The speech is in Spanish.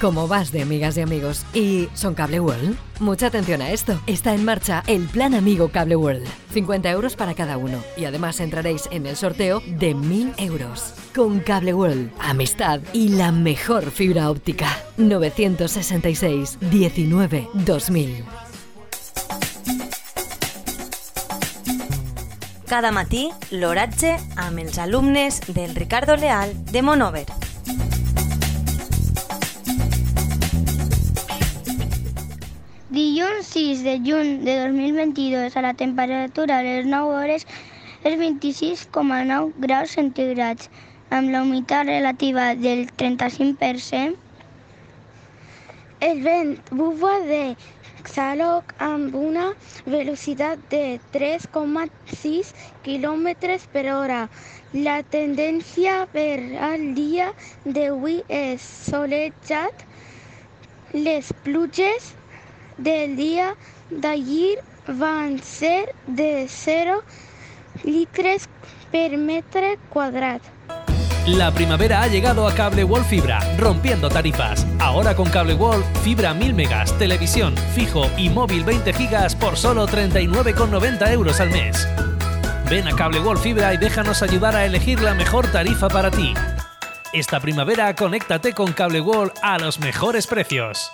como vas de amigas y amigos. ¿Y son Cable World? Mucha atención a esto. Está en marcha el Plan Amigo Cable World. 50 euros para cada uno. Y además entraréis en el sorteo de 1000 euros. Con Cable World, amistad y la mejor fibra óptica. 966 19 2000. Cada matí, l'oratge amb del Ricardo Leal de Monover. Dilluns 6 de juny de 2022 a la temperatura a les 9 hores és 26,9 graus centígrads amb la humitat relativa del 35%. El vent bufa de Xaloc amb una velocitat de 3,6 km per hora. La tendència per al dia d'avui és solejat. Les pluges del día de ayer van ser de 0 litros per metro cuadrado. La primavera ha llegado a Cable Wall Fibra, rompiendo tarifas. Ahora con Cable Wall, fibra 1000 megas, televisión, fijo y móvil 20 gigas por solo 39,90 euros al mes. Ven a Cable Wall Fibra y déjanos ayudar a elegir la mejor tarifa para ti. Esta primavera conéctate con Cable Wall a los mejores precios.